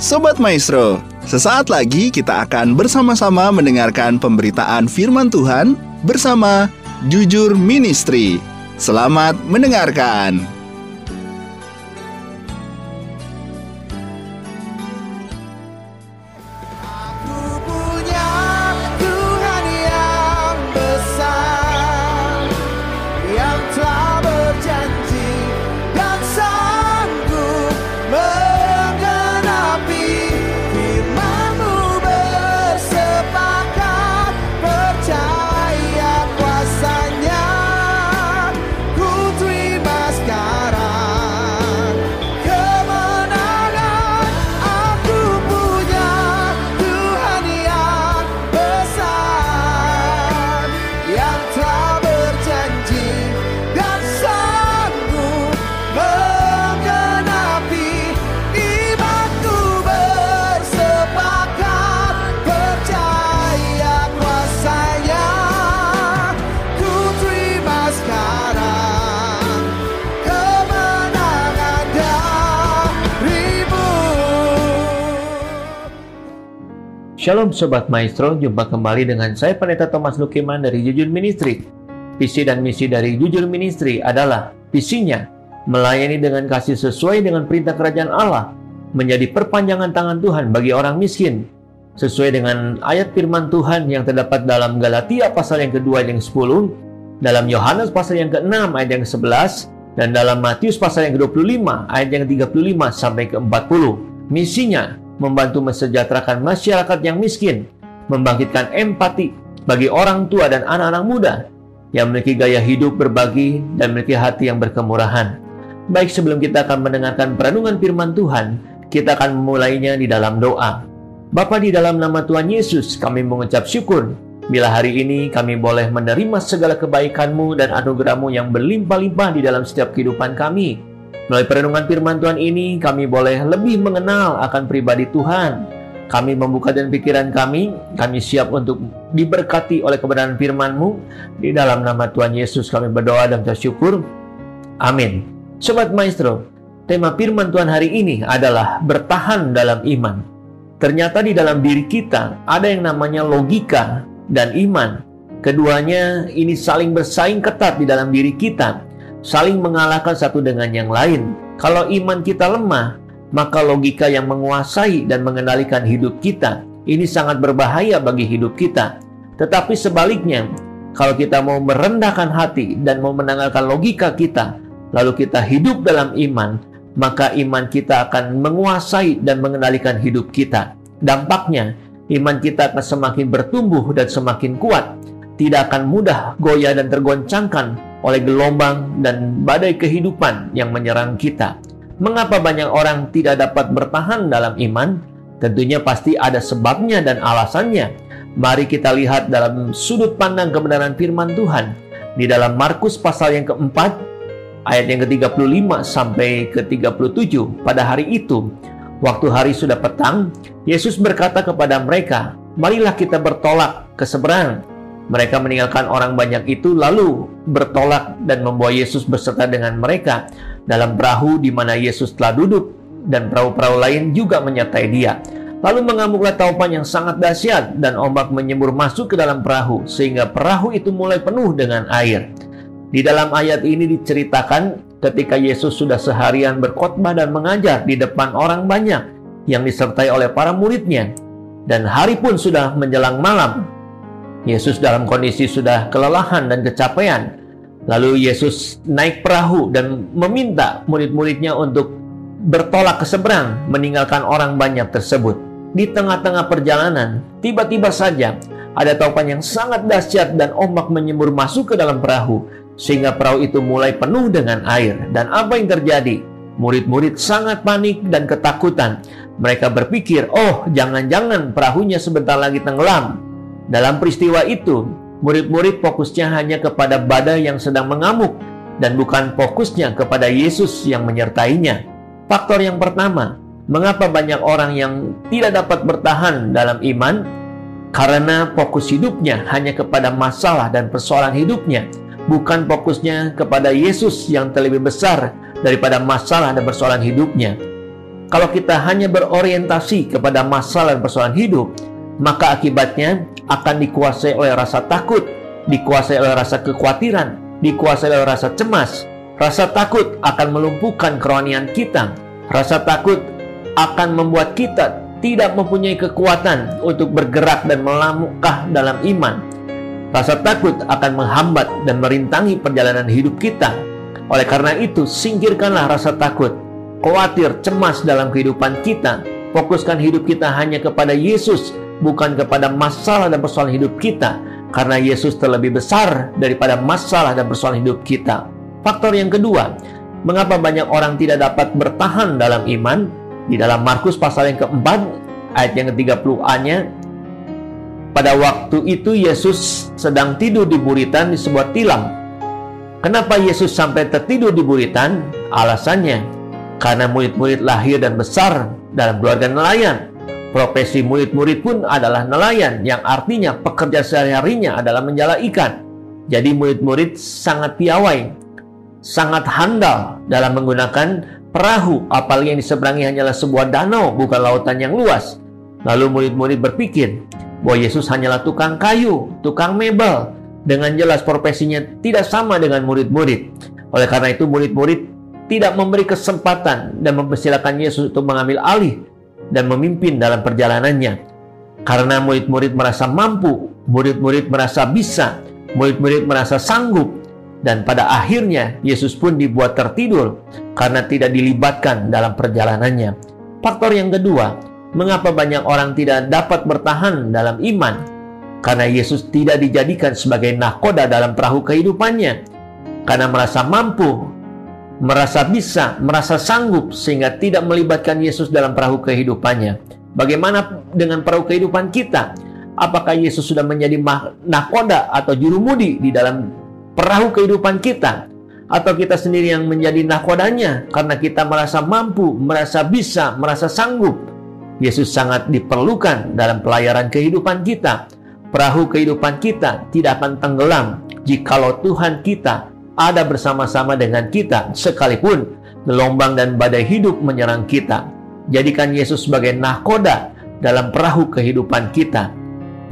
Sobat Maestro, sesaat lagi kita akan bersama-sama mendengarkan pemberitaan firman Tuhan bersama Jujur Ministry. Selamat mendengarkan. Shalom Sobat Maestro, jumpa kembali dengan saya Pendeta Thomas Lukiman dari Jujur Ministry. Visi dan misi dari Jujur Ministry adalah visinya melayani dengan kasih sesuai dengan perintah kerajaan Allah, menjadi perpanjangan tangan Tuhan bagi orang miskin, sesuai dengan ayat firman Tuhan yang terdapat dalam Galatia pasal yang kedua yang 10, dalam Yohanes pasal yang ke-6 ayat yang ke-11, dan dalam Matius pasal yang ke-25 ayat yang ke-35 sampai ke-40. Misinya membantu mesejahterakan masyarakat yang miskin, membangkitkan empati bagi orang tua dan anak-anak muda yang memiliki gaya hidup berbagi dan memiliki hati yang berkemurahan. Baik sebelum kita akan mendengarkan perenungan firman Tuhan, kita akan memulainya di dalam doa. Bapa di dalam nama Tuhan Yesus, kami mengucap syukur bila hari ini kami boleh menerima segala kebaikan-Mu dan anugerah-Mu yang berlimpah-limpah di dalam setiap kehidupan kami. Melalui perenungan firman Tuhan ini, kami boleh lebih mengenal akan pribadi Tuhan. Kami membuka dan pikiran kami, kami siap untuk diberkati oleh kebenaran firman-Mu. Di dalam nama Tuhan Yesus kami berdoa dan bersyukur. Amin. Sobat Maestro, tema firman Tuhan hari ini adalah bertahan dalam iman. Ternyata di dalam diri kita ada yang namanya logika dan iman. Keduanya ini saling bersaing ketat di dalam diri kita saling mengalahkan satu dengan yang lain. Kalau iman kita lemah, maka logika yang menguasai dan mengendalikan hidup kita ini sangat berbahaya bagi hidup kita. Tetapi sebaliknya, kalau kita mau merendahkan hati dan mau menanggalkan logika kita, lalu kita hidup dalam iman, maka iman kita akan menguasai dan mengendalikan hidup kita. Dampaknya, iman kita akan semakin bertumbuh dan semakin kuat, tidak akan mudah goyah dan tergoncangkan oleh gelombang dan badai kehidupan yang menyerang kita. Mengapa banyak orang tidak dapat bertahan dalam iman? Tentunya pasti ada sebabnya dan alasannya. Mari kita lihat dalam sudut pandang kebenaran firman Tuhan di dalam Markus pasal yang keempat ayat yang ke-35 sampai ke-37 pada hari itu waktu hari sudah petang Yesus berkata kepada mereka marilah kita bertolak ke seberang mereka meninggalkan orang banyak itu lalu bertolak dan membawa Yesus beserta dengan mereka dalam perahu di mana Yesus telah duduk dan perahu-perahu lain juga menyertai dia. Lalu mengamuklah taupan yang sangat dahsyat dan ombak menyembur masuk ke dalam perahu sehingga perahu itu mulai penuh dengan air. Di dalam ayat ini diceritakan ketika Yesus sudah seharian berkhotbah dan mengajar di depan orang banyak yang disertai oleh para muridnya dan hari pun sudah menjelang malam Yesus dalam kondisi sudah kelelahan dan kecapean. Lalu Yesus naik perahu dan meminta murid-muridnya untuk bertolak ke seberang, meninggalkan orang banyak tersebut. Di tengah-tengah perjalanan, tiba-tiba saja ada taupan yang sangat dahsyat dan ombak menyembur masuk ke dalam perahu, sehingga perahu itu mulai penuh dengan air. Dan apa yang terjadi? Murid-murid sangat panik dan ketakutan. Mereka berpikir, "Oh, jangan-jangan perahunya sebentar lagi tenggelam." Dalam peristiwa itu, murid-murid fokusnya hanya kepada badai yang sedang mengamuk dan bukan fokusnya kepada Yesus yang menyertainya. Faktor yang pertama, mengapa banyak orang yang tidak dapat bertahan dalam iman? Karena fokus hidupnya hanya kepada masalah dan persoalan hidupnya, bukan fokusnya kepada Yesus yang terlebih besar daripada masalah dan persoalan hidupnya. kalau kita hanya berorientasi kepada masalah dan persoalan hidup, maka akibatnya akan dikuasai oleh rasa takut, dikuasai oleh rasa kekhawatiran, dikuasai oleh rasa cemas. Rasa takut akan melumpuhkan kerohanian kita. Rasa takut akan membuat kita tidak mempunyai kekuatan untuk bergerak dan melangkah dalam iman. Rasa takut akan menghambat dan merintangi perjalanan hidup kita. Oleh karena itu, singkirkanlah rasa takut khawatir, cemas dalam kehidupan kita. Fokuskan hidup kita hanya kepada Yesus, bukan kepada masalah dan persoalan hidup kita. Karena Yesus terlebih besar daripada masalah dan persoalan hidup kita. Faktor yang kedua, mengapa banyak orang tidak dapat bertahan dalam iman? Di dalam Markus pasal yang keempat, ayat yang ke-30a-nya, pada waktu itu Yesus sedang tidur di buritan di sebuah tilam. Kenapa Yesus sampai tertidur di buritan? Alasannya, karena murid-murid lahir dan besar dalam keluarga nelayan. Profesi murid-murid pun adalah nelayan, yang artinya pekerja sehari-harinya adalah menjala ikan. Jadi murid-murid sangat piawai, sangat handal dalam menggunakan perahu, apalagi yang diseberangi hanyalah sebuah danau, bukan lautan yang luas. Lalu murid-murid berpikir bahwa Yesus hanyalah tukang kayu, tukang mebel. Dengan jelas profesinya tidak sama dengan murid-murid. Oleh karena itu murid-murid tidak memberi kesempatan dan mempersilahkan Yesus untuk mengambil alih dan memimpin dalam perjalanannya. Karena murid-murid merasa mampu, murid-murid merasa bisa, murid-murid merasa sanggup, dan pada akhirnya Yesus pun dibuat tertidur karena tidak dilibatkan dalam perjalanannya. Faktor yang kedua, mengapa banyak orang tidak dapat bertahan dalam iman? Karena Yesus tidak dijadikan sebagai nahkoda dalam perahu kehidupannya. Karena merasa mampu merasa bisa, merasa sanggup sehingga tidak melibatkan Yesus dalam perahu kehidupannya. Bagaimana dengan perahu kehidupan kita? Apakah Yesus sudah menjadi nakoda atau jurumudi di dalam perahu kehidupan kita? Atau kita sendiri yang menjadi nakodanya karena kita merasa mampu, merasa bisa, merasa sanggup? Yesus sangat diperlukan dalam pelayaran kehidupan kita. Perahu kehidupan kita tidak akan tenggelam jikalau Tuhan kita ada bersama-sama dengan kita sekalipun gelombang dan badai hidup menyerang kita. Jadikan Yesus sebagai nahkoda dalam perahu kehidupan kita.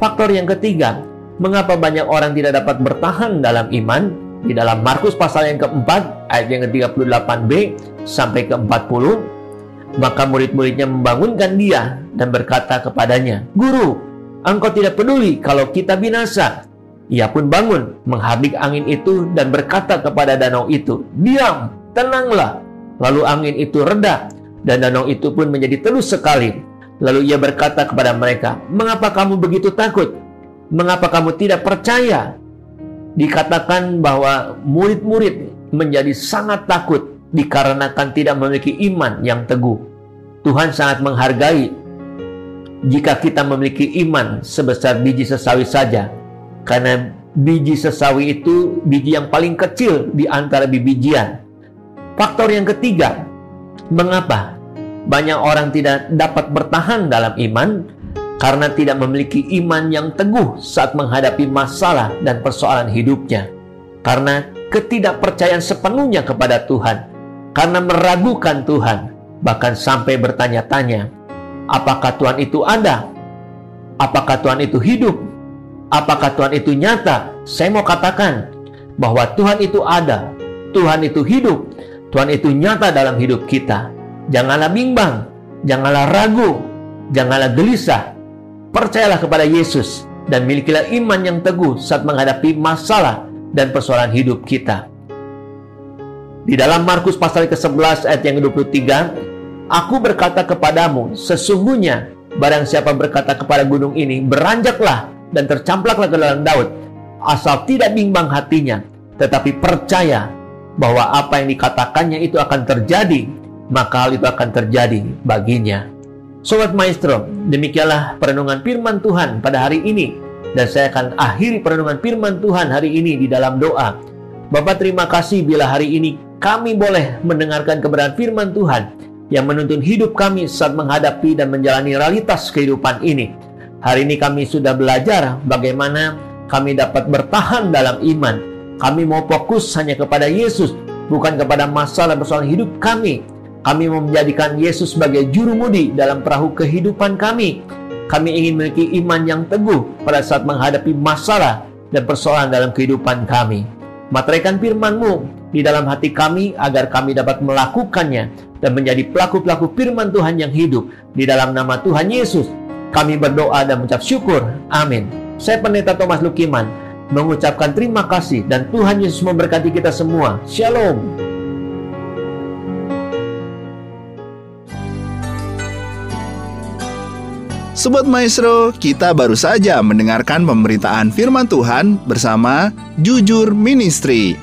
Faktor yang ketiga, mengapa banyak orang tidak dapat bertahan dalam iman? Di dalam Markus pasal yang keempat, ayat yang ke-38b sampai ke-40, maka murid-muridnya membangunkan dia dan berkata kepadanya, Guru, engkau tidak peduli kalau kita binasa. Ia pun bangun, menghardik angin itu dan berkata kepada danau itu, "Diam, tenanglah." Lalu angin itu reda dan danau itu pun menjadi telus sekali. Lalu ia berkata kepada mereka, "Mengapa kamu begitu takut? Mengapa kamu tidak percaya?" Dikatakan bahwa murid-murid menjadi sangat takut dikarenakan tidak memiliki iman yang teguh. Tuhan sangat menghargai jika kita memiliki iman sebesar biji sesawi saja karena biji sesawi itu biji yang paling kecil di antara biji-bijian. Faktor yang ketiga, mengapa banyak orang tidak dapat bertahan dalam iman karena tidak memiliki iman yang teguh saat menghadapi masalah dan persoalan hidupnya. Karena ketidakpercayaan sepenuhnya kepada Tuhan, karena meragukan Tuhan, bahkan sampai bertanya-tanya, apakah Tuhan itu ada? Apakah Tuhan itu hidup? Apakah Tuhan itu nyata? Saya mau katakan bahwa Tuhan itu ada, Tuhan itu hidup, Tuhan itu nyata dalam hidup kita. Janganlah bimbang, janganlah ragu, janganlah gelisah. Percayalah kepada Yesus dan milikilah iman yang teguh saat menghadapi masalah dan persoalan hidup kita. Di dalam Markus pasal ke-11 ayat yang ke-23, Aku berkata kepadamu, sesungguhnya barang siapa berkata kepada gunung ini, beranjaklah dan tercamplaklah ke dalam Daud asal tidak bimbang hatinya tetapi percaya bahwa apa yang dikatakannya itu akan terjadi maka hal itu akan terjadi baginya Sobat Maestro, demikianlah perenungan firman Tuhan pada hari ini dan saya akan akhiri perenungan firman Tuhan hari ini di dalam doa. Bapak terima kasih bila hari ini kami boleh mendengarkan kebenaran firman Tuhan yang menuntun hidup kami saat menghadapi dan menjalani realitas kehidupan ini. Hari ini kami sudah belajar bagaimana kami dapat bertahan dalam iman. Kami mau fokus hanya kepada Yesus, bukan kepada masalah persoalan hidup kami. Kami mau menjadikan Yesus sebagai juru mudi dalam perahu kehidupan kami. Kami ingin memiliki iman yang teguh pada saat menghadapi masalah dan persoalan dalam kehidupan kami. Materaikan firman-Mu di dalam hati kami agar kami dapat melakukannya dan menjadi pelaku-pelaku firman Tuhan yang hidup di dalam nama Tuhan Yesus. Kami berdoa dan mengucap syukur. Amin. Saya Pendeta Thomas Lukiman mengucapkan terima kasih dan Tuhan Yesus memberkati kita semua. Shalom. Sobat Maestro, kita baru saja mendengarkan pemberitaan firman Tuhan bersama Jujur Ministry.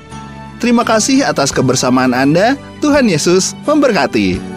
Terima kasih atas kebersamaan Anda. Tuhan Yesus memberkati.